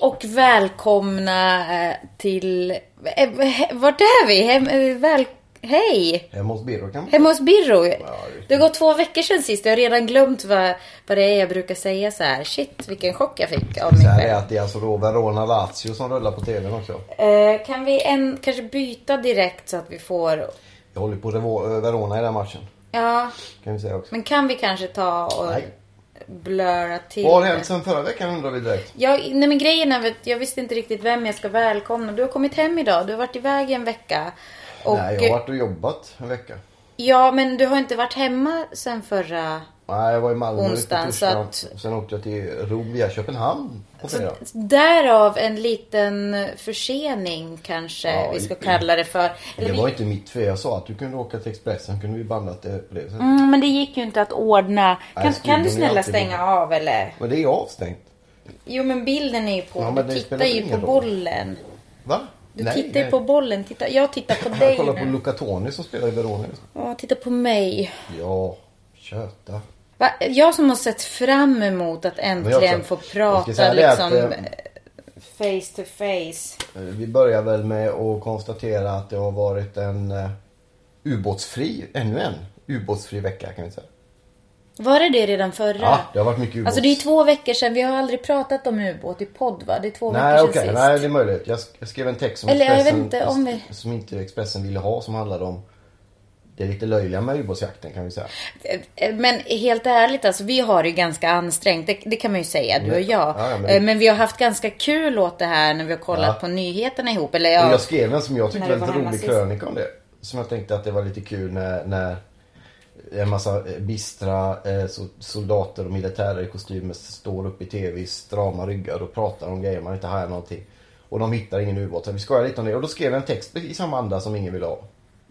Och välkomna eh, till... eh, Vart är vi? Hem, eh, väl, hej! Hemma hos Birro kan man Hemma hos Birro. det har gått två veckor sedan sist. Jag har redan glömt vad, vad det är jag brukar säga så här. Shit, vilken chock jag fick av mig här är själv. att det är alltså då Verona Lazio som rullar på tvn också. Eh, kan vi en, kanske byta direkt så att vi får... Jag håller på Revo- Verona i den matchen. Ja, Kan vi säga också. men kan vi kanske ta och Nej. Blöra till Vad har hänt sen förra veckan undrar vi direkt. Jag, nej men grejen är att jag visste inte riktigt vem jag ska välkomna. Du har kommit hem idag. Du har varit iväg en vecka. Och, Nej, jag har varit och jobbat en vecka. Ja, men du har inte varit hemma sen förra... Nej, jag var i Malmö Onsdagen, så att- Sen åkte jag till Rom via Köpenhamn på fredag. Därav en liten försening kanske Ja, vi ska kalla det för. Eller Det vi- var inte mitt fel. Jag sa att du kunde åka till Expressen. Kunde vi bandat det på det sättet. Mm, men det gick ju inte att ordna. Kan, Nej, kan du snälla stänga bra. av eller? Men det är avstängt. Jo men bilden är ju på. Ja, du tittar ju på roll. bollen. Va? Du tittar ju på bollen. Titta, jag tittar på Jag dig kollar på. Luca Toni som spelar i Verona. Ja, titta på mig. Ja, köta. Va? Jag som har sett fram emot att äntligen få prata det att, liksom eh, face to face. Eh, Vi börjar väl med att konstatera att det har varit en uh, ubåtsfri, ännu en ubåtsfri vecka kan vi säga. Var det det redan förra? Ja, det har varit mycket ubåts. Alltså det är två veckor sedan. Vi har aldrig pratat om ubåt i podd va? Det är två Nej veckor sedan okej, sist. nej det är möjligt. Jag, sk- jag skrev en text som Eller jag vet Expressen, inte om vi- som inte Expressen ville ha som handlade om det lite löjliga med ubåtsjakten kan vi säga. Eh, Men helt ärligt alltså, vi har det ganska ansträngt. Det, det kan man ju säga, du och jag. Ja, men- Eh, men... vi har haft ganska kul åt det här när vi har kollat Ja. på nyheterna ihop. Eller Och ja, jag skrev en som jag tyckte var hemma rolig sist. krönika om det. Som jag tänkte att det var lite kul när, när en massa eh, bistra eh, so- soldater och militärer i kostymer står upp i tv i strama ryggar och pratar om grejer man inte hajar någonting. Och de hittar ingen ubåt. Så vi skojar lite om det. Och då skrev jag en text i samma anda som ingen ville ha.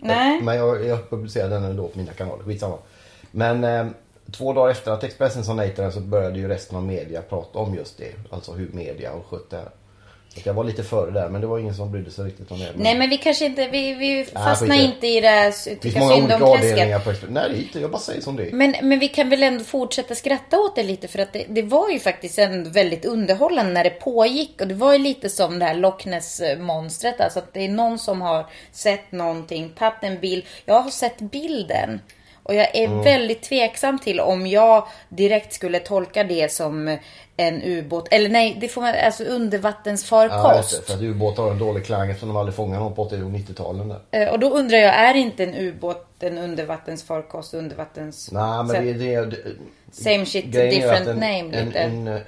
Nej. Men jag, jag publicerade den ändå på mina kanaler. Skitsamma. Men eh, två dagar efter att Expressen sa nej till den så började ju resten av media prata om just det. Alltså hur media har skött det här. Att jag var lite före där men det var ingen som brydde sig riktigt om det. Men... Nej men vi kanske inte, vi, vi fastnar inte i det här Det finns tycka många synd olika om avdelningar på. Nej det är inte, jag bara säger som det är. Men, men vi kan väl ändå fortsätta skratta åt det lite för att det, det var ju faktiskt ändå väldigt underhållande när det pågick och det var ju lite som det här Loch Ness monstret alltså att det är någon som har sett någonting, tagit en bild. Jag har sett bilden och jag är Mm. väldigt tveksam till om jag direkt skulle tolka det som en ubåt eller nej, det får man alltså Ja, undervattensfarkost. det, för att ubåtar har en dålig klang eftersom de aldrig fångat någon på 80 och 90-talen. där. Eh, Och då undrar jag, är inte en ubåt en undervattensfarkost, undervattens... Nej men det, det, det Same shit, är different en, name en, lite. en, eh,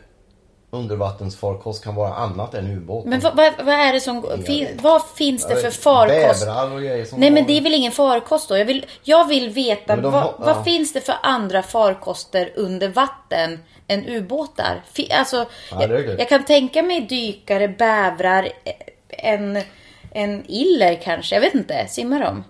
undervattensfarkost kan vara annat än ubåt. Men vad, vad, vad är det som... Fin, vad finns det för farkost? Bävrar och grejer som Nej men det är väl ingen farkost då? Jag vill, jag vill veta de vad, har- vad ja. finns det för andra farkoster under vatten än ubåtar? Alltså, Ja, jag, jag kan tänka mig dykare, bävrar, eh, en, en iller kanske. Jag vet inte. Simmar de?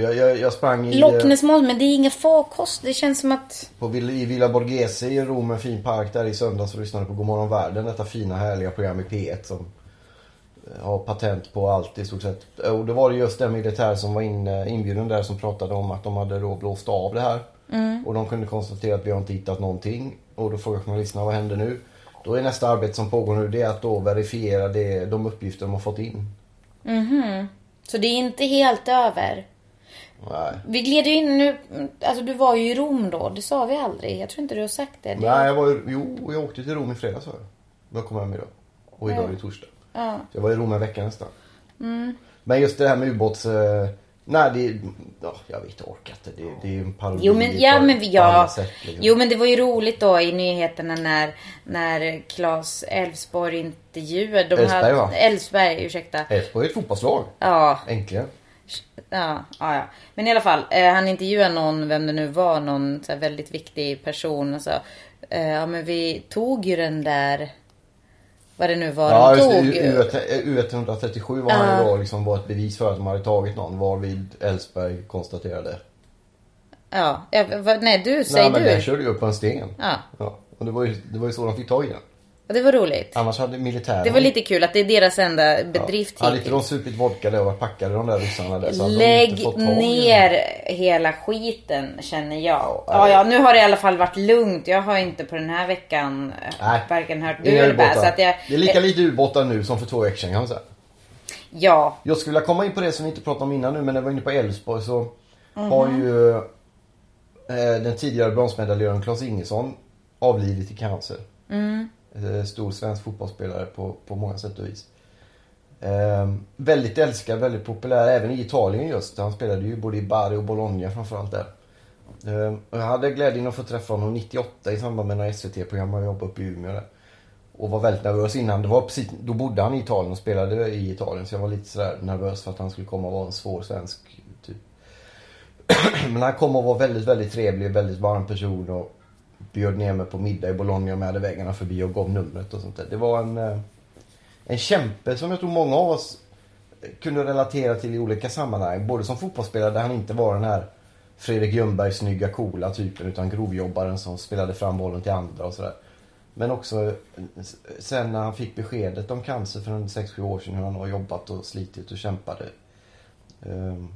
Jag, jag, jag sprang i, Loch eh, Ness Monster, men det är inga farkost. Det känns som att... på, i Villa Borghese i Rom, en fin park där i söndags och lyssnade på Godmorgon Världen. Detta fina härliga program i P1 som eh, har patent på allt i stort sett. Och då var det just den militär som var in, eh, inbjuden där som pratade om att de hade då blåst av det här. Och de kunde konstatera att vi har inte hittat någonting. Och då frågade journalisterna vad händer nu? Då är nästa arbete som pågår nu det är att då verifiera det, de uppgifter de har fått in. Så det är inte helt över. Nej. Vi gled ju in nu, alltså du var ju i Rom då, det sa vi aldrig. Jag tror inte du har sagt det. det Nej, jag var ju, jo, jag åkte till Rom i fredags var jag. Jag kom hem idag. Och idag är det torsdag. Ja. Så jag var i Rom en vecka nästan. Men just det här med ubåts... Eh, nej, det... Ja, jag vet inte, jag orkar inte. Det, det är ju en parodi Jo men, ja, på- men ja. sätt, liksom. Jo men det var ju roligt då i nyheterna när, när Claes Elfsborg intervjuade. de Elfsberg, hade- va? Elfsberg, ursäkta. Elfsborg är ett fotbollslag. Ja. Äntligen. Ja, ja, ja. Men i alla fall, eh, han intervjuade någon, vem det nu var, någon så här väldigt viktig person och sa eh, Ja men vi tog ju den där Vad det nu var Ja, de tog. det. U- U137 var han ju då liksom var ett bevis för att de hade tagit någon. Varvid Ellsberg konstaterade. Ja, ja vad- nej du, säg Nej men du. den körde ju upp på en sten. Ja, Ja. Och det var, ju, det var ju så de fick tag i den. Och det var roligt. Annars hade militären... Det var lite kul att det är deras enda bedrift Hade inte de hittills. supit vodka där och varit packade de där ryssarna där så hade de inte Lägg ner hela skiten känner jag. Ja, Ja, ja, nu har det i alla fall varit lugnt. Jag har inte på den här veckan eh, Nej. varken hört du eller bä. ubåtar. Så att jag, Det är lika lite ubåtar nu som för två veckor sedan kan man säga. Ja, Jag skulle vilja komma in på det som vi inte pratade om innan nu men när jag var inne på Elfsborg så Mhm. har ju eh, den tidigare bronsmedaljören Claes Ingesson avlidit i cancer. Mm. Eh, stor svensk fotbollsspelare på, på många sätt och vis. Eh, väldigt älskad, väldigt populär även i Italien just. Han spelade ju både i Bari och Bologna framförallt där. Eh, och jag hade glädjen att få träffa honom 98 i samband med några SVT-program jag jobbade uppe i Umeå där. Och var väldigt nervös innan. Det var precis, då bodde han i Italien och spelade i Italien. Så jag var lite sådär nervös för att han skulle komma och vara en svår svensk typ. Men han kom och var väldigt, väldigt trevlig, väldigt varm person och bjöd ner mig på middag i Bologna med hade vägarna förbi och gav numret och sånt där. Det var en, eh, en kämpe som jag tror många av oss kunde relatera till i olika sammanhang. Både som fotbollsspelare där han inte var den här Fredrik Ljungberg snygga coola typen utan grovjobbaren som spelade fram bollen till andra och sådär. Men också eh, sen när han fick beskedet om cancer för en 6-7 år sedan hur han har jobbat och slitit och kämpade. Ehm,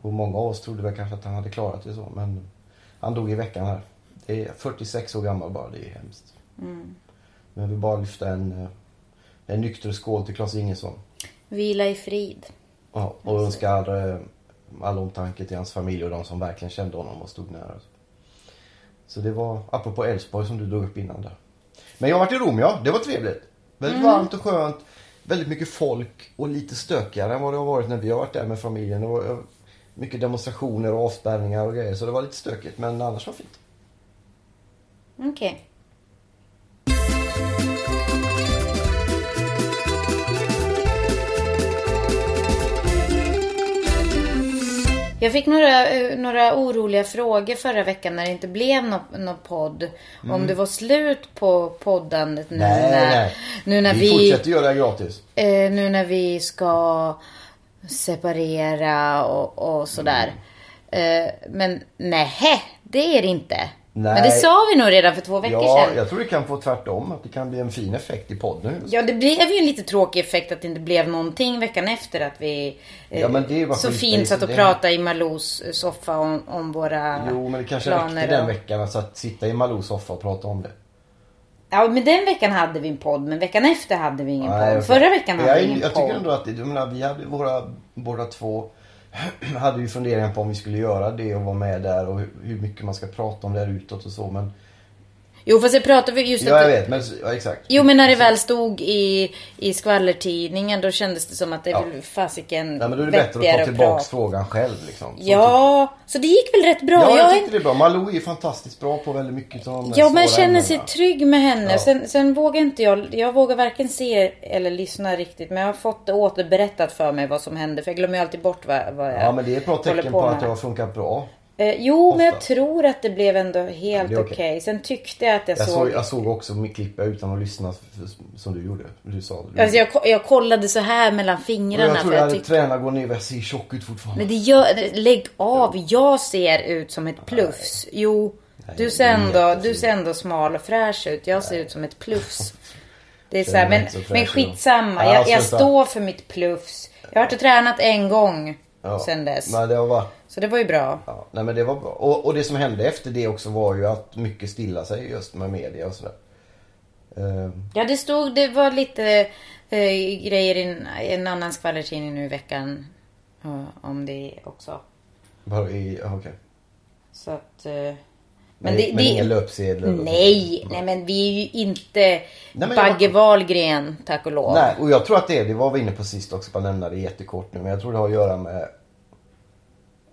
och många av oss trodde väl kanske att han hade klarat det så men han dog i veckan här. Det är 46 år gammal bara, det är hemskt. Men jag vill bara lyfta en, eh, en nykter skål till Claes Ingesson. vila i frid. Ja, och önskar eh, all omtanke till hans familj och de som verkligen kände honom och stod nära. Så det var, apropå Elfsborg som du drog upp innan där. Men jag har varit i Rom ja, det var trevligt. Väldigt varmt och skönt. Väldigt mycket folk och lite stökigare än vad det har varit när vi har varit där med familjen. Det var eh, mycket demonstrationer och avspärrningar och grejer så det var lite stökigt men annars var det fint. Okej. Jag fick några, eh, några oroliga frågor förra veckan när det inte blev någon nå podd. Om det var slut på poddandet nu Mm. Nej, när, nej. Nu när vi, vi, fortsätter göra gratis. eh, nu när vi ska separera och, och sådär. Mm. Eh, men nej, det är det inte. Nej. Men det sa vi nog redan för två veckor Ja, sedan. jag tror det kan få tvärtom. Att det kan bli en fin effekt i podden. Ja, det blev ju en lite tråkig effekt att det inte blev någonting veckan efter att vi eh, Ja, men det var så fint satt och det- pratade i Malous eh, soffa om, om våra Jo, men det kanske planer. räckte den och- veckan. Alltså att sitta i Malous soffa och prata om det. Ja, men den veckan hade vi en podd, men veckan efter hade vi ingen Nej, podd. Förra veckan hade jag, vi ingen Jag podd. tycker ändå att det, jag menar, vi hade våra, båda två hade ju funderingar på om vi skulle göra det och vara med där och hur, mycket man ska prata om det här utåt och så men Jo, fast jag pratade vi just Ja att... jag vet men ja, exakt. Jo, men när det väl stod i, i skvallertidningen då kändes det som att det Ja. fasiken Nej men då är det bättre att ta tillbaks prata. frågan själv liksom. Så Ja, så det gick väl rätt bra. typ- Ja jag är- tyckte det är bra. Malou är fantastiskt bra på väldigt mycket av Ja, men svåra känner sig trygg med henne. Ja. Sen, sen vågar inte jag, jag vågar varken se eller lyssna riktigt. Men jag har fått det återberättat för mig vad som hände. För jag glömmer ju alltid bort vad, vad jag Ja men det är ett bra tecken på med. att det har funkat bra. Eh, jo, men jag Ofta. tror att det blev ändå helt okej. okej. Sen tyckte jag att jag, Jag såg... jag såg också mitt klipp utan att lyssna som du gjorde. Du sa det. Alltså jag, jag kollade så här mellan Och fingrarna. jag tror jag jag hade tyckte... tränat gå ner och jag ser tjock ut fortfarande. Men det gör... Lägg av. Jag ser ut som ett plus. Jo. Nej, Du ser, ändå, du ser ändå smal och fräsch ut. Jag ser ut som ett plus. Det är så här, men, inte men skitsamma. Ja, Jag, jag sluta. står för mitt plus. Jag har och tränat en gång Ja. sen dess. Men det har varit Så det var ju bra. Ja, nej men det var bra. Och, och det som hände efter det också var ju att mycket stilla sig just med media och sådär. Ehm, Ja, det stod, det var lite eh, grejer i en, annan skvallertidning nu i veckan. eh, om det också. bara i, okej. Så att... men det, men det, inga löpsedlar? och Nej, nej men vi är ju inte Bagge Wahlgren, tack och lov. Nej, och jag tror att det är, det var vi inne på sist också, bara nämna det jättekort nu. Men jag tror det har att göra med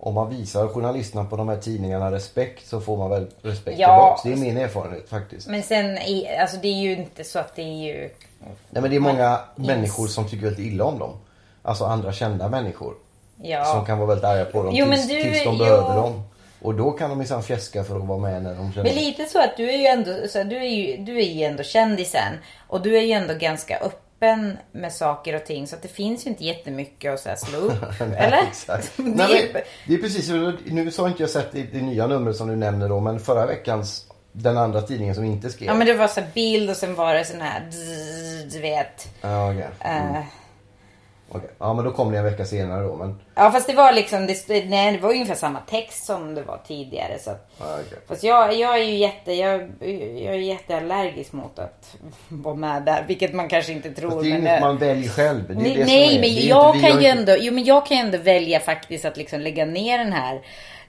om man visar journalisterna på de här tidningarna respekt så får man väl respekt Ja. tillbaks. Det är min erfarenhet faktiskt. Men sen, alltså det är ju inte så att det är ju... Nej men det är många Yes. människor som tycker väldigt illa om dem. Alltså andra kända människor. Ja. Som kan vara väldigt arga på dem Jo, tills, du- tills de jo. behöver dem. Och då kan de minsann fjäska för att vara med när de känner Men lite så att du är ju ändå, så du är ju, du är ju ändå kändisen. Och du är ju ändå ganska öppen med saker och ting. Så att det finns ju inte jättemycket att så här, slå upp. Nej, eller? Exakt. Det Nej, är- men, det är precis, nu så har inte jag sett det, det nya numret som du nämner då, men förra veckans, den andra tidningen som inte skrev. Ja men det var så bild och sen var det sån här, du vet. Ja, okej. Mm, Eh, okej. Ja, men då kom det en vecka senare då, men... ja fast det var liksom, det, nej, det var ungefär samma text som det var tidigare. Så att, okej. Fast jag, jag är ju jätte, jag, jag är jätteallergisk mot att vara med där. Vilket man kanske inte tror. Fast det är men, inget man väljer själv. Det är Nej, det som nej är. men Det är jag kan ju ändå, jo men jag kan ju ändå välja faktiskt att liksom lägga ner den här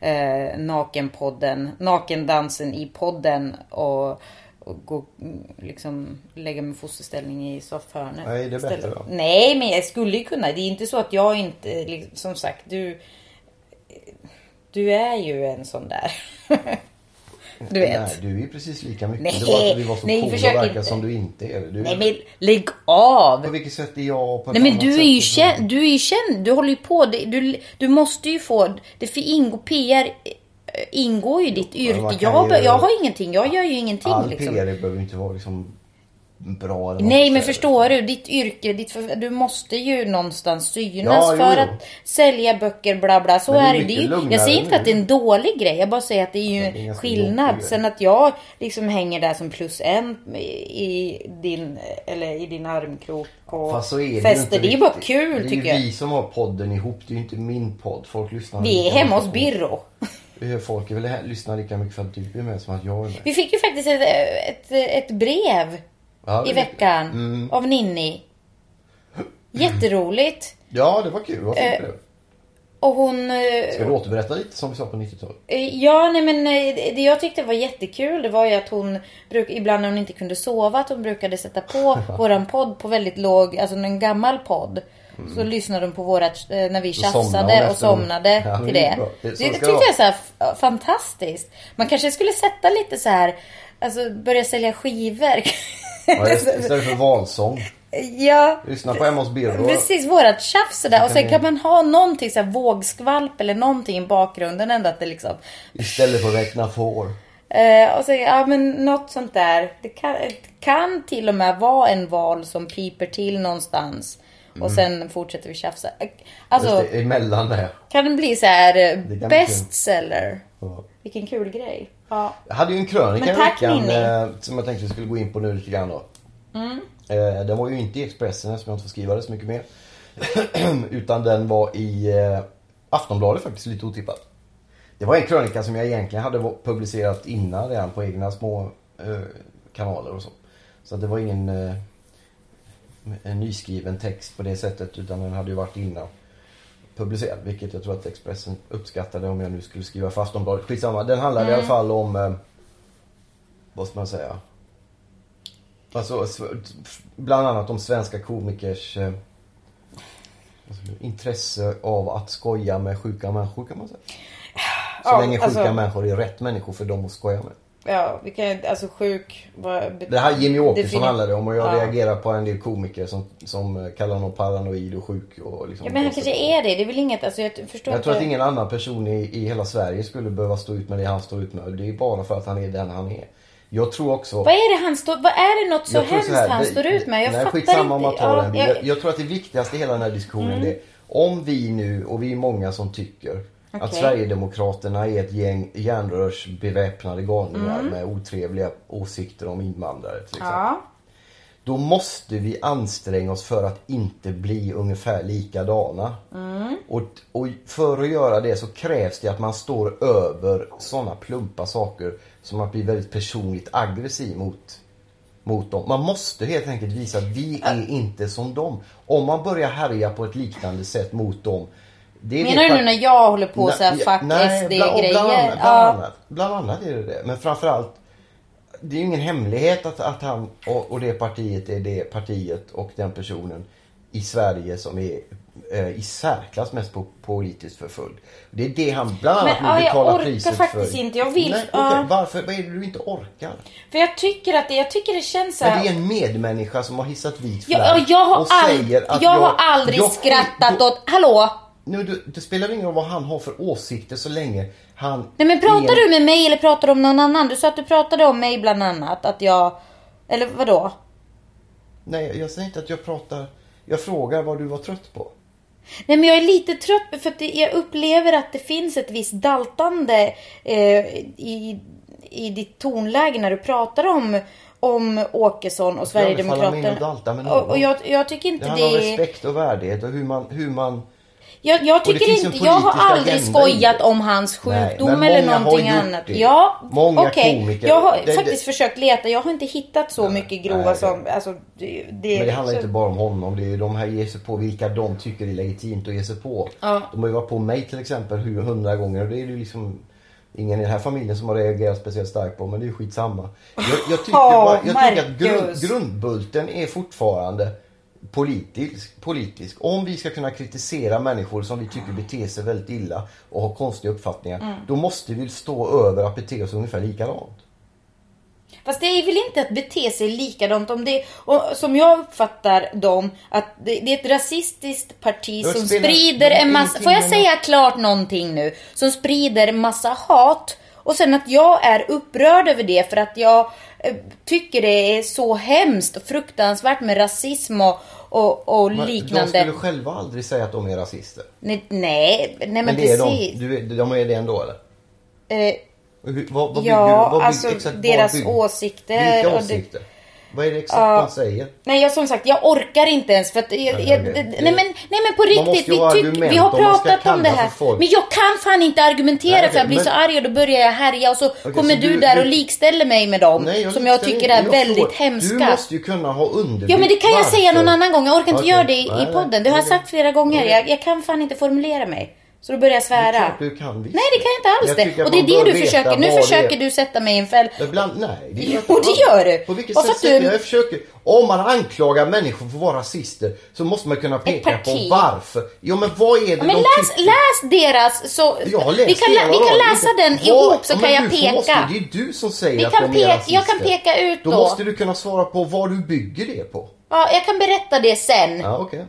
eh, nakenpodden, nakendansen i podden och, och gå, mm, liksom lägga mig i fosterställning i soffhörnet. Nej, det är bättre då. Nej, men jag skulle ju kunna. Det är inte så att jag inte, liksom, som sagt, du, du är ju en sån där. du vet. Nej, du är precis lika mycket. Nej, det var att vi var så nej, coola och verkar inte. som du inte är. Du, Nej men lägg av! På vilket sätt är jag på ett Nej men annat du är ju än- känd, du är ju känd, du håller ju på, du, du måste ju få, det ingår, PR ingår ju i ditt yrke. Jag, ju- jag har ingenting, jag gör ju ingenting All liksom. PR behöver ju inte vara liksom bra eller Nej men förstår du, ditt yrke, ditt, du måste ju någonstans synas Ja, för jo. att sälja böcker bla bla. Så Men det är det. det är ju, lugnare jag säger inte nu. att det är en dålig grej, jag bara säger att det är ju det är skillnad. Sen att jag liksom hänger där som plus en i din, eller i din armkrok på Fast så är det ju inte Det är ju bara kul tycker Det är jag. ju vi som har podden ihop. Det är ju inte min podd. Folk lyssnar Vi är hemma hos Birro. Folk är väl här, lyssnar lika mycket för att du är med som att jag är med. Vi fick ju faktiskt ett, ett, ett brev Ja, i veckan Mm. av Ninni. Jätteroligt. Ja, det var kul. Vad Eh, du? Och hon... eh, Ska du återberätta lite som vi sa på 90-talet? Eh, Ja, nej men det jag tyckte var jättekul det var ju att hon bruk, ibland när hon inte kunde sova att hon brukade sätta på våran podd på väldigt låg, alltså en gammal podd. Så lyssnade hon på vårat, eh, när vi somnade tjafsade och somnade Ja, till det det. Det- tyckte jag så här f- fantastiskt. Man kanske skulle sätta lite så här, alltså börja sälja skivor. Ja. Istället för valsång. ja. Lyssna på Emma hos Birro. Precis, vårat tjafs sådär. Och sen kan man ha någonting så här vågskvalp eller någonting i bakgrunden ändå att det liksom Istället för att räkna får. Eh, och så, ja men något sånt där. Det kan, det kan till och med vara en val som piper till någonstans. Och sen fortsätter vi tjafsa. Alltså, Mm. Just det, emellan det. kan det bli så här eh, bestseller? Ja. Vilken kul grej. Ja. Jag hade ju en krönika i veckan eh, som jag tänkte vi skulle gå in på nu lite grann då. Mm. Eh, den var ju inte i Expressen eftersom jag inte får skriva det så mycket mer. Utan den var i Aftonbladet faktiskt, lite otippat. Det var en krönika som jag egentligen hade publicerat innan redan på egna små kanaler och så. Så det var ingen en nyskriven text på det sättet utan den hade ju varit innan publicerad. Vilket jag tror att Expressen uppskattade om jag nu skulle skriva för Aftonbladet. Skitsamma. Den handlade i alla fall om, eh, vad ska man säga? Alltså bland annat om svenska komikers eh, alltså, intresse av att skoja med sjuka människor kan man säga. Så Ja, länge sjuka alltså- människor är rätt människor för dem att skoja med. Ja, vi kan alltså sjuk. Vad, Det här Jimmy Åkesson defini- handlade om och jag Ja. reagerar på en del komiker som, som kallar honom paranoid och sjuk och liksom Ja, men han kanske är det. Det är väl inget, alltså jag förstår Jag tror att ingen annan person i, i hela Sverige skulle behöva stå ut med det han står ut med. Det är bara för att han är den han är. Jag tror också... Vad är det han står, vad är det något så Jag tror hemskt här, han det- står ut med? Jag nej, fattar inte. om man tar Ja, den. jag- Jag, jag tror att det viktigaste i hela den här diskussionen är om vi nu, och vi är många som tycker att Okej. Sverigedemokraterna är ett gäng järnrörsbeväpnade galningar Mm. med otrevliga åsikter om invandrare till exempel. Ja. Då måste vi anstränga oss för att inte bli ungefär likadana. Mm. Och, och för att göra det så krävs det att man står över sådana plumpa saker som att bli väldigt personligt aggressiv mot, mot dem. Man måste helt enkelt visa att vi är inte som dem. Om man börjar härja på ett liknande sätt mot dem. Menar du nu när jag håller på så här fuck nej, bland- SD-grejer? Bland, annat, bland, Ja. annat, bland annat är det det. Men framförallt, det är ju ingen hemlighet att, att han och, och det partiet är det partiet och den personen i Sverige som är eh, i särklass mest po- politiskt förföljd. Det är det han bland annat Men, nu jag betalar orkar priset faktiskt för. inte. Jag vill- Nej, ja. okej, Varför? Vad är det du inte orkar? För jag tycker att det, jag tycker det känns så Men här... det är en medmänniska som har hissat vit flagg ja, jag har, och säger att jag har aldrig jag- skrattat åt... Hallå! Nu, det, det spelar ingen roll vad han har för åsikter så länge han... Nej men pratar är- du med mig eller pratar du om någon annan? Du sa att du pratade om mig bland annat. Att jag... Eller vadå? Nej, jag säger inte att jag pratar... Jag frågar vad du var trött på. Nej men jag är lite trött för att det, jag upplever att det finns ett visst daltande eh, i, i ditt tonläge när du pratar om, om Åkesson och Jag Sverigedemokraterna. med Och, och jag, jag tycker Det inte handlar om det... respekt och värdighet och hur man... Hur man Jag, jag tycker inte, jag har aldrig skojat om hans Nej, sjukdom men eller någonting annat. det. Ja, Många okej. komiker- Jag har det- faktiskt det- försökt leta. Jag har inte hittat så mycket grova nej, som... Alltså, det, Men det handlar så- inte bara om honom. Det är ju de här ger sig på vilka de tycker är legitimt att ge sig på. Ja. De har ju varit på mig till exempel hundra gånger och det är ju liksom ingen i den här familjen som har reagerat speciellt starkt på men det är ju skitsamma. Jag, jag tycker, Åh, bara, jag tycker att grund, grundbulten är fortfarande politisk, politisk. Om vi ska kunna kritisera människor som vi tycker beter sig väldigt illa och har konstiga uppfattningar. Mm. Då måste vi stå över att bete oss ungefär likadant. Fast det är väl inte att bete sig likadant om det och som jag uppfattar dem att det, det är ett rasistiskt parti Det som sprider en massa, får jag säga klart någonting nu? Som sprider massa hat och sen att jag är upprörd över det för att jag tycker det är så hemskt och fruktansvärt med rasism och, och, och Men liknande. De skulle själva aldrig säga att de är rasister. Nej, nej, nej men, Men det är precis. de. Du, är- de är det ändå eller? Eh, vad, vad Ja, vad bygger, alltså, exakt deras åsikter Vilka åsikter? Vad är det exakt Ja. de säger? Nej, jag som sagt, jag orkar inte ens för att... Jag, Nej, jag, okej. nej, men, nej men på riktigt, vi, tyck, vi har om pratat om det kalla här. Men jag kan fan inte argumentera Nej, för jag blir men- så arg och då börjar jag härja och så kommer så du, du- där och likställer mig med dem Nej, som jag tycker är Jag väldigt frågar- hemska. Du måste ju kunna ha underbyggt Ja men det kan jag varför. säga någon annan gång. Jag orkar inte Okej. göra det i, Nej, i nej. podden. Det har jag sagt flera gånger. Jag, jag kan fan inte formulera mig. Så då börjar jag Det är svära. klart du kan visst. Nej det kan jag inte alls Jag det. Och det är det du försöker. Nu försöker du sätta mig i en fäll. Ibland, nej. Det Jo, det gör du. På vilket Och sätt sätter du- jag? Jag försöker. Om man anklagar människor för att vara rasister så måste man kunna peka på varför. Jo men vad är det Ja, men de läs, tycker? läs deras så... Jag har läst vi kan, hela vi kan läsa den Vad- ihop så Ja, kan jag peka. Måste, det är du som säger Vi att de är rasister. jag kan peka ut Då då. måste du kunna svara på vad du bygger det på. Ja, jag kan berätta det sen. Ja, okej.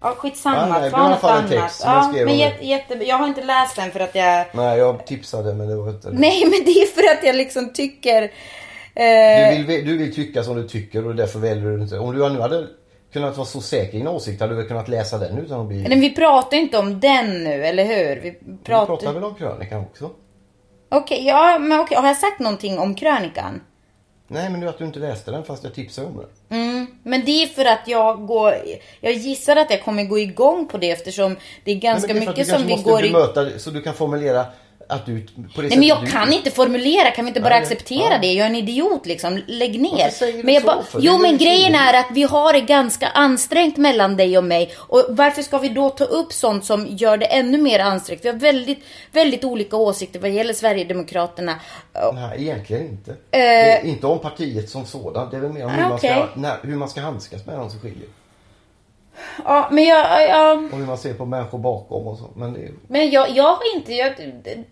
Ja, skitsamma. Ja, nej, Ta något annat. text ja, men jätte, jag har inte läst den för att jag... Nej, jag tipsade men det var inte... Nej, men det är för att jag liksom tycker... Du, Eh, vill, du vill tycka som du tycker och därför väljer du inte. Om du nu hade kunnat vara så säker i din åsikt hade du väl kunnat läsa den utan att bli... men vi pratar inte om den nu, eller hur? Vi Vi pratar... pratar väl om krönikan också? Okej, ja, men okej. Har jag sagt någonting om krönikan? Nej, men du att du inte läste den fast jag tipsade om den. Mm, men det är för att jag går... Jag gissar att jag kommer gå igång på det eftersom det är ganska Nej, det är mycket du som kanske vi måste går i... bemöta det, så du kan formulera att du på det Nej men jag du... kan inte formulera, kan vi inte bara Nej, acceptera ja. det? Jag är en idiot liksom, lägg ner. Varför säger du men jag så för? Det jo men grejen är att vi har det ganska ansträngt mellan dig och mig. Och varför ska vi då ta upp sånt som gör det ännu mer ansträngt? Vi har väldigt, väldigt olika åsikter vad gäller Sverigedemokraterna. Nej, egentligen inte. Är inte om partiet som sådant. Det är väl mer om hur, Ah, man, ska, när, hur man ska handskas med dem som skiljer. Ja, men jag, jag, Och hur man ser på människor bakom och så. Men det men jag, jag har inte, jag,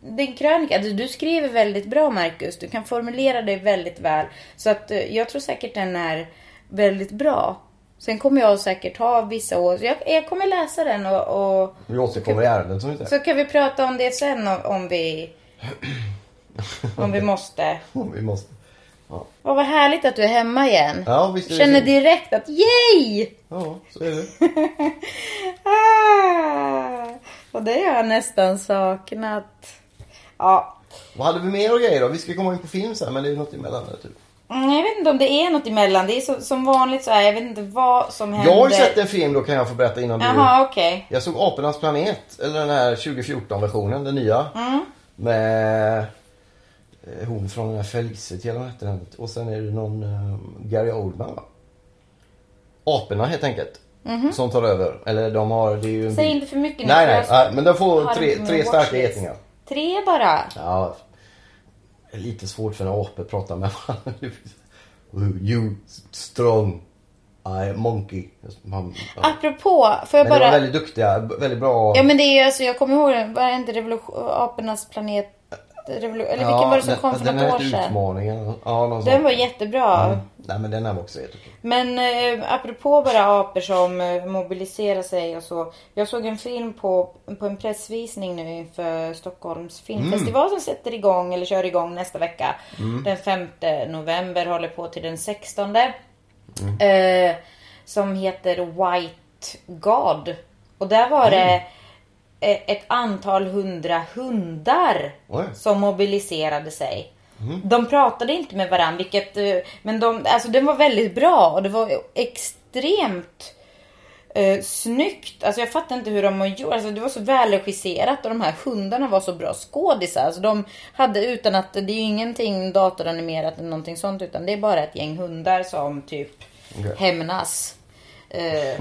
din krönika, du, du skriver väldigt bra Marcus. Du kan formulera dig väldigt väl. Så att eh, jag tror säkert den är väldigt bra. Sen kommer jag säkert ha vissa år. Jag, jag kommer läsa den och, och Vi återkommer i ärendet säger. så kan vi prata om det sen om, om vi om vi måste. Om vi måste. Ja. Åh, vad härligt att du är hemma igen. Ja, visst är det Känner fint. direkt att yay! ja, så är det. Ah, och det har jag nästan saknat. Ja, Vad hade vi mer och grejer då? Vi ska komma in på film sen men det är något emellan där, typ. Mm, Jag vet inte om det är något emellan. Det är så, som vanligt så här. Jag vet inte vad som händer. Jag har ju sett en film då kan jag få berätta innan du... Jaha, okej. Jag såg Apornas planet, eller den här 2014-versionen, den nya. Mm. Med hon från den här Felicity eller vad hette den? Och sen är det någon eh, Gary Oldman va? Aporna helt enkelt. Som tar över. Eller de har, det är ju en. Säg inte för mycket Nej nej, nej, men de får tre, tre starka getingar. Tre bara. Ja, det är lite svårt för en apor att prata med varandra. You strong, I monkey. Man, ja. Apropå, får jag Men de var bara... väldigt duktiga, väldigt bra. Ja men det är ju alltså, jag kommer ihåg det inte revolution, apornas planet? Eller vilken var det som den, kom för något år sedan? Utmaningen. Ja, någon Den sån. var jättebra. Mm. Nej men den här var också okej. Men eh, apropå bara apor som eh, mobiliserar sig och så. Jag såg en film på, på en pressvisning nu inför Stockholms filmfestival som sätter igång eller kör igång nästa vecka. Den 5 november håller på till den 16. Eh, som heter White God. Och där var det ett antal hundra hundar Oj. som mobiliserade sig. De pratade inte med varandra, vilket, eh, men de, alltså den var väldigt bra och det var extremt eh, snyggt. Alltså jag fattar inte hur de har gjort. Alltså det var så välregisserat och de här hundarna var så bra skådisar. Alltså de hade utan att, det är ju ingenting datoranimerat eller någonting sånt utan det är bara ett gäng hundar som typ Okej. hämnas. Eh,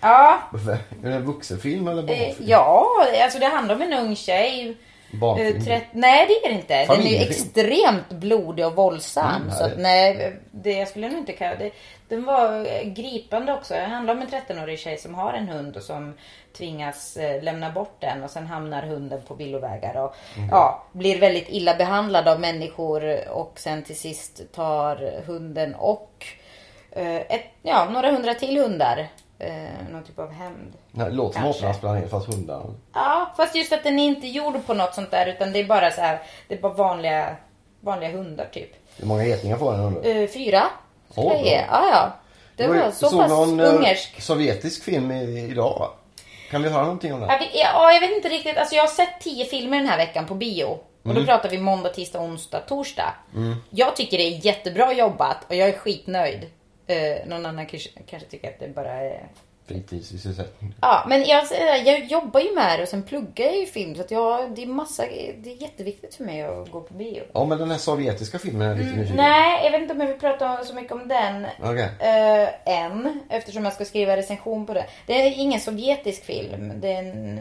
ja, Varför? Är det en vuxenfilm eller eh, barnfilm? ja, alltså det handlar om en ung tjej. Barnfilm? Eh, trett- nej det är det inte. Den är ju extremt blodig och våldsam. Mm, så att, nej, det jag skulle nog inte kalla det. Den var eh, gripande också. Det handlar om en 13-årig tjej som har en hund och som tvingas lämna bort den och sen hamnar hunden på villovägar och ja, blir väldigt illa behandlad av människor och sen till sist tar hunden och ett, ja, några hundra till hundar. Eh, någon typ av hämnd. Det låter som planet fast hundar. Ja, fast just att den är inte gjord på något sånt där utan det är bara så här, det är bara vanliga, vanliga hundar typ. Hur många getingar får den undrar Uh, fyra. Åh, bra. Ja, ja. Det var så pass någon, eh, ungersk. sovjetisk film idag? Kan vi höra någonting om det? Ja, vi- ja, jag vet inte riktigt. Alltså jag har sett tio filmer den här veckan på bio. Och Mm. då pratar vi måndag, tisdag, onsdag, torsdag. Jag tycker det är jättebra jobbat och jag är skitnöjd. Uh, någon annan kanske, kanske tycker att det bara är... Fritidssysselsättning. Ja, men jag, jag jobbar ju med det och sen pluggar jag ju film. Så att jag, det är massa, det är jätteviktigt för mig att gå på bio. Ja men den här sovjetiska filmen är lite nyfiken Nej, jag vet inte om jag vill prata så mycket om den. Okej. Eh, än, eftersom jag ska skriva recension på det. Det är ingen sovjetisk film. Den,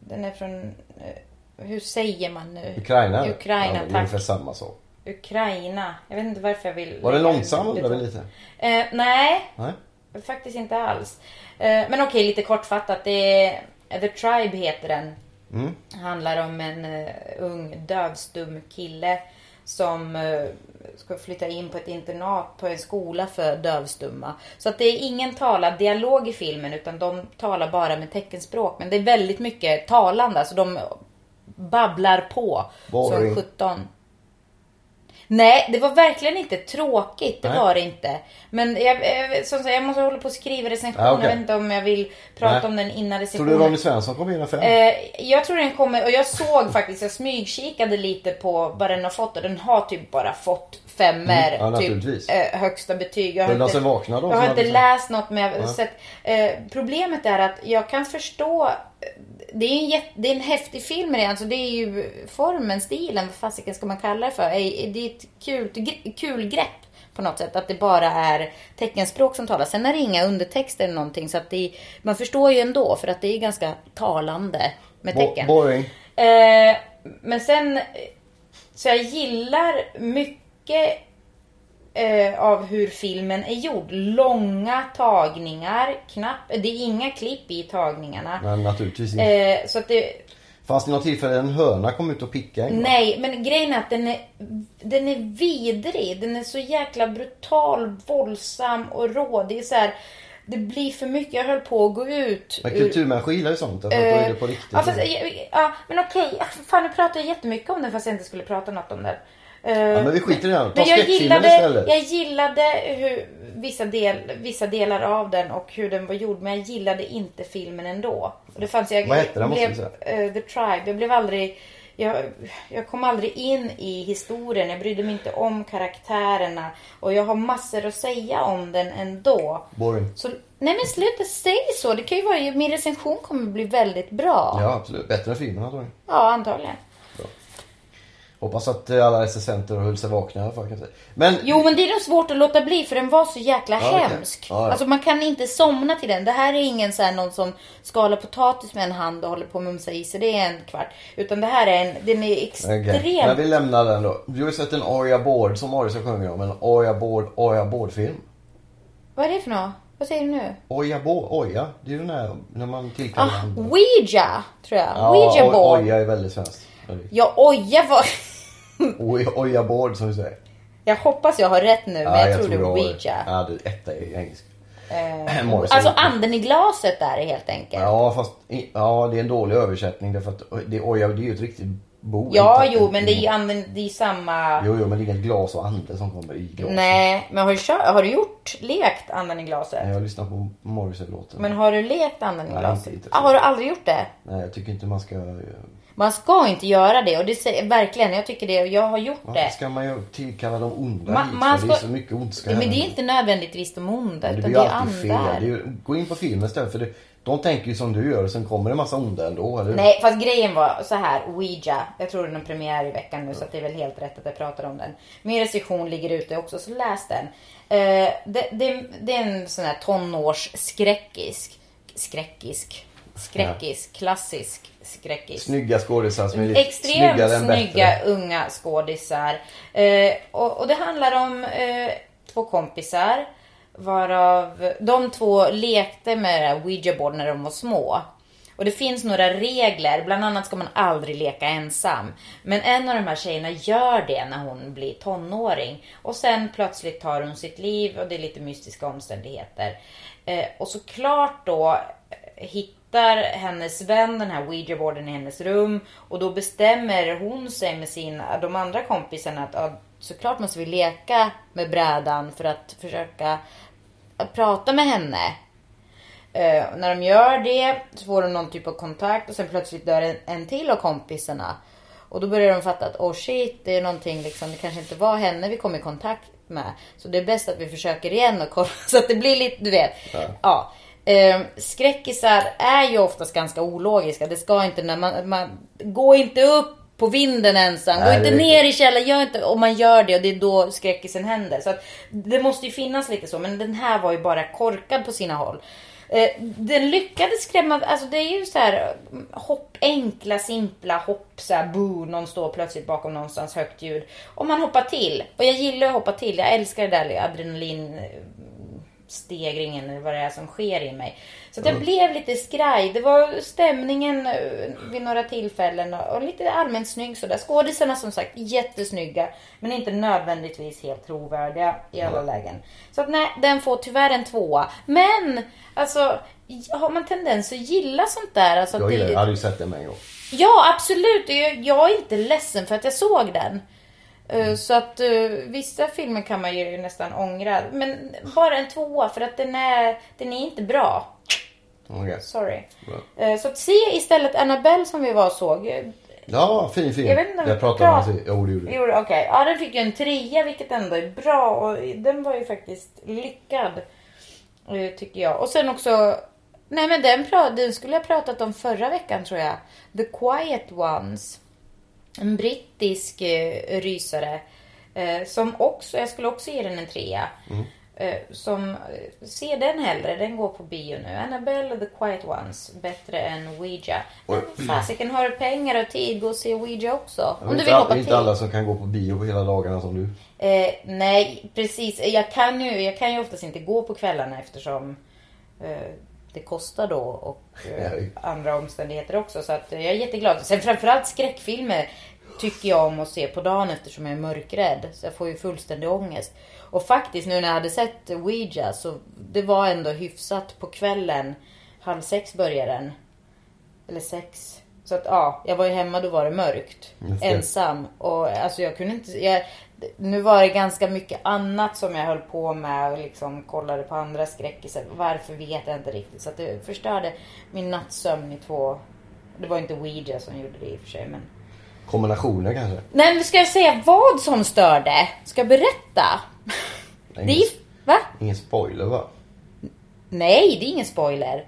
den är från, eh, hur säger man nu? Ukraina? Ukraina, ja, det är tack. ungefär samma sak. Ukraina. Jag vet inte varför jag vill... Var det lägga- långsam undrar vi lite? Eh, nej, Nej? faktiskt inte alls. Eh, men okej, lite kortfattat. Det är, The Tribe heter den. Mm. handlar om en eh, ung dövstum kille som eh, ska flytta in på ett internat på en skola för dövstumma. Så att det är ingen talad dialog i filmen utan de talar bara med teckenspråk. Men det är väldigt mycket talande, alltså de babblar på Boring. som 17. Nej, det var verkligen inte tråkigt. Det Nej. var det inte. Men jag, jag, som sagt, jag måste hålla på att skriva recension. Ah, okej. Jag vet inte om jag vill prata Nej. om den innan Tror recensionen. du Ronny Svensson kommer in fem? Eh, jag tror den kommer, och jag såg faktiskt, jag smygkikade lite på vad den har fått och den har typ bara fått femmer. Mm, ja, typ eh, högsta betyg. Jag har inte, vakna, de jag har inte läst något men jag Ja. sett. Eh, problemet är att jag kan förstå eh, det är, en jätte, det är en häftig film redan, så det är ju formen, stilen, vad fasiken ska man kalla det för? Det är ett kul, kul grepp på något sätt. Att det bara är teckenspråk som talas. Sen är det inga undertexter eller någonting. Så att det är, man förstår ju ändå för att det är ganska talande med Bo- tecken. boring. Eh, men sen, så jag gillar mycket eh, av hur filmen är gjord. Långa tagningar, knapp, det är inga klipp i tagningarna. Men naturligtvis inte. Eh, så att det, Fanns det något tillfälle en höna kom ut och pickade en gång? nej, men grejen är att den är, den är vidrig. Den är så jäkla brutal, våldsam och rå. Det är så här, det blir för mycket. Jag höll på att gå ut. Men ur- kulturmänniskor gillar ju sånt. Därför att då är det på riktigt. Ja, fast, ja, men okej. Fan, nu pratar jag jättemycket om den fast jag inte skulle prata något om den. Eh, Ja, men vi skiter i den. Ta jag gillade, istället. jag gillade hur, vissa, del, vissa delar av den och hur den var gjord. Men jag gillade inte filmen ändå. Och det fanns, jag, Vad hette den, blev, säga? eh, The Tribe. Jag blev aldrig... Jag, jag kom aldrig in i historien. Jag brydde mig inte om karaktärerna. Och jag har massor att säga om den ändå. Boring. Så, nej men sluta säg så. Det kan ju vara, min recension kommer bli väldigt bra. Ja, absolut. Bättre än filmen jag. Ja, antagligen. Hoppas att eh, alla recensenter höll sig vakna i alla fall. Men Jo, men det är nog svårt att låta bli för den var så jäkla Ja, hemsk. Ja, ja. Alltså man kan inte somna till den. Det här är ingen så här någon som skalar potatis med en hand och håller på att mumsa i sig. Det är en kvart. Utan det här är en, den är extremt... Okej, Men vi lämnar den då. Du har ju sett en Oja Bård som Arius sjunger om. En Oja Bård, Oja Bård-film. Vad är det för något? Vad säger du nu? Oja Bård, Oja. Det är ju den här när man tillkallar Ah. Ouija, tror jag. Ja, Ouija board. Oja är väldigt svenskt. Ja, oja var... Oj- Oja board som vi säger. Jag hoppas jag har rätt nu, men Ja, jag, tror det är Ouija. Ja, det etta är engelska. Eh, alltså anden i glaset där är helt enkelt. Ja, fast ja, det är en dålig översättning därför att det, Oja det är ju ett riktigt bo. Ja, jo, men det är ju anden, det är samma... Jo, jo, men det är inget glas och ande som kommer i glaset. Nej, men har du, har du gjort, lekt anden i glaset? Nej, Jag har lyssnat på Morrissey-låten. Men har du lekt anden i Nej, glaset? inte- inte ah, har du aldrig gjort det? Nej, jag tycker inte man ska... Man ska inte göra det och det säger verkligen, jag tycker det och jag har gjort Varför det. ska man ju tillkalla de onda Man- hit? man för Det är ska- så mycket ondska Men det är inte nödvändigtvis de onda Men det utan det är fel. Det är gå in på filmen istället för det, de tänker ju som du gör och sen kommer det en massa onda ändå, eller hur? Nej, fast grejen var så här, Ouija. Jag tror den har premiär i veckan nu så att det är väl helt rätt att jag pratar om den. Min recension ligger ute också, så läs den. Eh, det, det, det är en sån här tonårsskräckisk. Skräckisk. Skräckis. Klassisk skräckis. Snygga skådisar som är Extremt snyggare än snygga bättre. unga skådisar. Eh, och, och det handlar om eh, två kompisar. Varav de två lekte med Ouija board när de var små. Och det finns några regler, bland annat ska man aldrig leka ensam. Men en av de här tjejerna gör det när hon blir tonåring. Och sen plötsligt tar hon sitt liv och det är lite mystiska omständigheter. Eh, och såklart då eh, hittar hennes vän den här ouija-boarden i hennes rum. Och då bestämmer hon sig med sina, de andra kompisarna att ja, såklart måste vi leka med brädan för att försöka att prata med henne. Eh, när de gör det så får de någon typ av kontakt och sen plötsligt dör en, en till av kompisarna. Och då börjar de fatta att oh shit, det är någonting liksom, det kanske inte var henne vi kom i kontakt med. Så det är bäst att vi försöker igen och kolla så att det blir lite, du vet. Ja. Eh, skräckisar är ju oftast ganska ologiska. Det ska inte när man, man gå inte upp på vinden ensam. Gå inte ner i källaren. Gör inte, om man gör det och det är då skräckisen händer. Så att det måste ju finnas lite så. Men den här var ju bara korkad på sina håll. Eh, den lyckades skrämma, alltså det är ju så här mm, hopp, enkla, simpla hopp, så här boo, någon står plötsligt bakom någonstans högt ljud. Och man hoppar till. Och jag gillar att hoppa till, jag älskar det där adrenalin stegringen eller vad det är som sker i mig. Så att jag blev lite skraj. Det var stämningen eh, vid några tillfällen och lite allmänt snygg sådär. Skådisarna som sagt jättesnygga men inte nödvändigtvis helt trovärdiga i alla lägen. Så att nej, den får tyvärr en tvåa. Men alltså har man tendens att gilla sånt där? Alltså, Jag, gillar, det- jag hade ju sett det med en gång. Ja, absolut. Jag, jag är inte ledsen för att jag såg den. Eh, Så att uh, vissa filmer kan man ju nästan ångra. Men bara en tvåa för att den är, den är inte bra. Okej. Sorry. Bra. Eh, Så att se istället Annabelle som vi var och såg. Eh, Ja, fin film. Jag vet inte om jag pratade om det. Jo, det gjorde. Jo, Okej, ja den fick ju en trea vilket ändå är bra och den var ju faktiskt lyckad. eh, Tycker jag. Och sen också, nej men den, den skulle jag pratat om förra veckan tror jag. The Quiet Ones. En brittisk eh, rysare. Eh, som också, jag skulle också ge den en trea. Eh, som, eh, se den hellre, den går på bio nu. Annabelle och The Quiet Ones, bättre än Ouija. Men fasiken, har du pengar och tid, gå och se Ouija också. Om du inte vill hoppa inte till. alla som kan gå på bio på hela dagarna som du. Eh, nej, precis. Jag kan, ju, jag kan ju oftast inte gå på kvällarna eftersom eh, det kostar då och eh, andra omständigheter också. Så att, eh, jag är jätteglad. Sen framförallt skräckfilmer tycker jag om att se på dagen eftersom jag är mörkrädd. Så jag får ju fullständig ångest. Och faktiskt nu när jag hade sett Ouija så det var ändå hyfsat på kvällen. Halv sex började den. Eller sex. Så att ja, jag var ju hemma då var det mörkt. Det. Ensam. Och alltså jag kunde inte... Jag, nu var det ganska mycket annat som jag höll på med och liksom kollade på andra skräckisar. Varför vet jag inte riktigt. Så att det förstörde min nattsömn i två... Det var inte Ouija som gjorde det i och för sig men... Kombinationer kanske? Nej men ska jag säga vad som störde? Ska jag berätta? Nej, Det är ingen, Va? ingen spoiler va? Nej, det är ingen spoiler.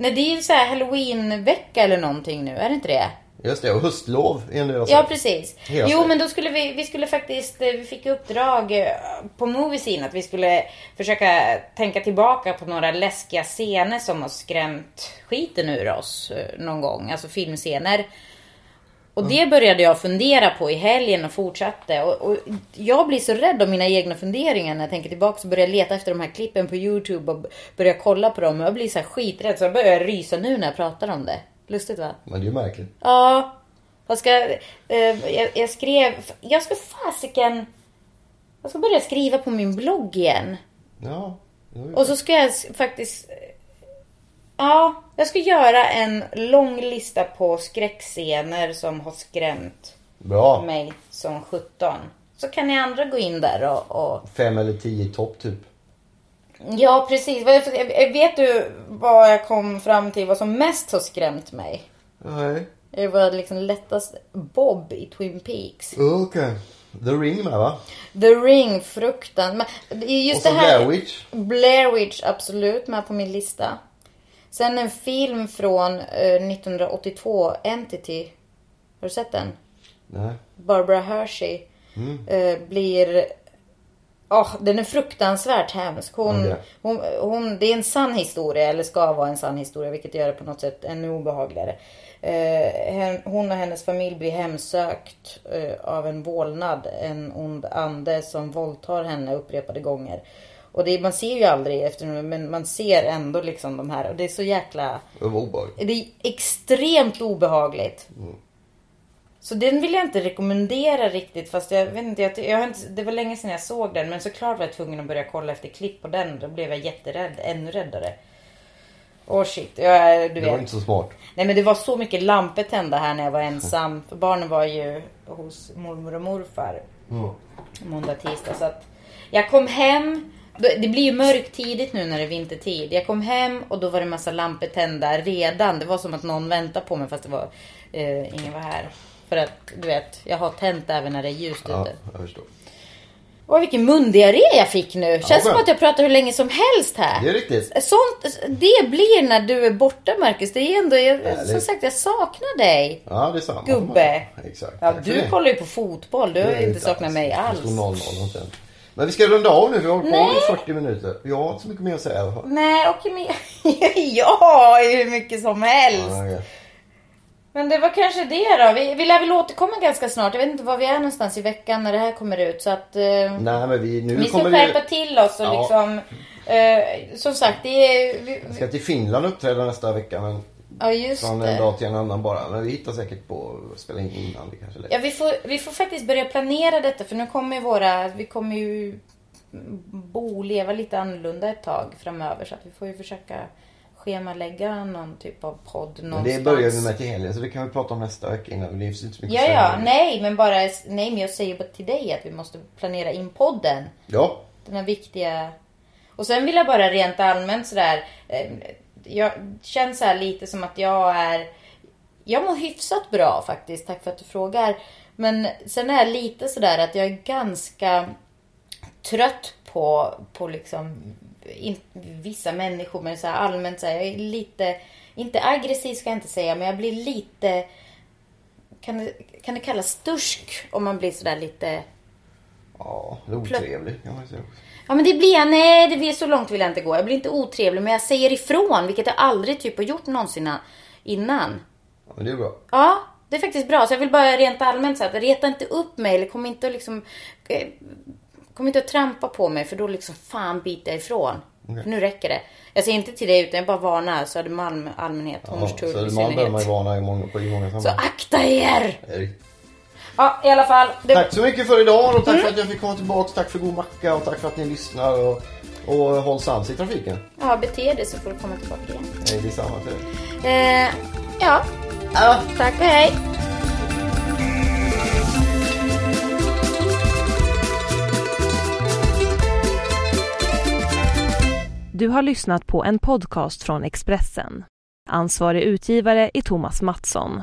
Nej, det är ju så här halloween-vecka eller någonting nu, är det inte det? Just det, och höstlov är Ja, precis. Hela Jo, men då skulle vi, vi skulle faktiskt, eh, vi fick uppdrag eh, på Moviescene att vi skulle försöka tänka tillbaka på några läskiga scener som har skrämt skiten ur oss eh, någon gång. Alltså filmscener. Och det började jag fundera på i helgen och fortsatte. Och, och jag blir så rädd om mina egna funderingar när jag tänker tillbaka. Så börjar leta efter de här klippen på YouTube och börjar kolla på dem. Och jag blir så här skiträdd. Så jag börjar rysa nu när jag pratar om det. Lustigt va? Men det är ju märkligt. Ja. Jag ska, eh, jag, jag skrev, jag ska fasiken, jag ska börja skriva på min blogg igen. Ja. Och så ska jag faktiskt... Ja, jag ska göra en lång lista på skräckscener som har skrämt Bra. mig som 17. Så kan ni andra gå in där och... och... Fem eller tio i topp typ. Ja, precis. Jag- Vet du vad jag kom fram till vad som mest har skrämt mig? Nej. Det var liksom lättast Bob i Twin Peaks. Okej. The Ring med va? The Ring, fruktan. Men just Och så det här... Blair Witch. Blair Witch, absolut med på min lista. Sen en film från eh, 1982, Entity. Har du sett den? Nej. Barbara Hershey eh, blir... Oh, den är fruktansvärt hemsk. Hon, Okej. hon, hon, det är en sann historia, eller ska vara en sann historia, vilket gör det på något sätt ännu obehagligare. Eh, hon och hennes familj blir hemsökt eh, av en vålnad, en ond ande som våldtar henne upprepade gånger. Och det, man ser ju aldrig efter men man ser ändå liksom de här och det är så jäkla... Det var obehagligt. Det är extremt obehagligt. Så den vill jag inte rekommendera riktigt fast jag vet inte, jag, jag har inte, det var länge sedan jag såg den men såklart var jag tvungen att börja kolla efter klipp på den. Då blev jag jätterädd, ännu räddare. Åh shit, jag, du Det var vet. inte så smart. Nej men det var så mycket lampor tända här när jag var ensam. För barnen var ju hos mormor och morfar Ja. måndag, tisdag. Så att jag kom hem. Det blir ju mörkt tidigt nu när det är vintertid. Jag kom hem och då var det massa lampor tända redan. Det var som att någon väntade på mig fast det var eh, ingen var här. För att du vet, jag har tänt även när det är ljust Ja, ute. jag förstår. Åh vilken mundiarré jag fick nu. Känns som skönt. att jag pratar hur länge som helst här. Det är riktigt. Sånt, det blir när du är borta Marcus. Det är ändå, jag, som sagt jag saknar dig. Ja, det är samma. Gubbe. Exakt. Ja, du kollar ju på fotboll. Du har ju inte saknat mig alls. står 0-0 och sen. Men vi ska runda av nu. Vi har hållit på i 40 minuter. Vi har inte så mycket mer att säga. Nej, okej men jag har ju hur mycket som helst. Ja. Men det var kanske det då. Vi, vi lär väl återkomma ganska snart. Jag vet inte var vi är någonstans i veckan när det här kommer ut. Så att eh, Nej, men vi, nu vi ska kommer skärpa vi... till oss och Ja. liksom... Eh, som sagt, det är... Vi, Jag ska till Finland uppträda nästa vecka. Men ja, just från en det. dag till en annan bara. Men vi hittar säkert på att spela in innan. Det kanske är lätt. Ja, vi får, vi får faktiskt börja planera detta för nu kommer ju våra... Vi kommer ju bo och leva lite annorlunda ett tag framöver. Så att vi får ju försöka schemalägga någon typ av podd Men någonstans. det börjar vi med till helgen. Så det kan vi prata om nästa vecka innan. Det finns inte så mycket Ja, ja, nej, men bara, nej, men jag säger bara till dig att vi måste planera in podden. Ja, Den här viktiga... Och sen vill jag bara rent allmänt sådär, eh, jag känns så här lite som att jag är, jag mår hyfsat bra faktiskt, tack för att du frågar. Men sen är jag lite sådär att jag är ganska trött på, på liksom in, vissa människor, men så här allmänt så här, jag är lite, inte aggressiv ska jag inte säga, men jag blir lite, kan det, kan det kallas stursk om man blir sådär lite ja det är otrevligt kan man säga. Ja men det blir jag, nej det blir så långt vill jag inte gå. Jag blir inte otrevlig men jag säger ifrån vilket jag aldrig typ har gjort någonsin innan. Ja, men det är bra. Ja, det är faktiskt bra. Så jag vill bara rent allmänt säga att reta inte upp mig eller kom inte att liksom eh, Kom inte att trampa på mig för då liksom fan biter jag ifrån. För nu räcker det. Jag säger inte till dig utan jag bara varnar Södermalm allmänhet, Ja, Hornstull i Södermalm behöver man ju varna i många, på i många Så sammanhang. akta er! Det är riktigt. Ja, i alla fall. Det... Tack så mycket för idag och tack Mm. för att jag fick komma tillbaka. Tack för god macka och tack för att ni lyssnar och, och håll sans i trafiken. Ja, bete dig så får du komma tillbaka igen. Hej, detsamma till er. Eh, ja, Ja. tack och hej. Du har lyssnat på en podcast från Expressen. Ansvarig utgivare är Thomas Mattsson.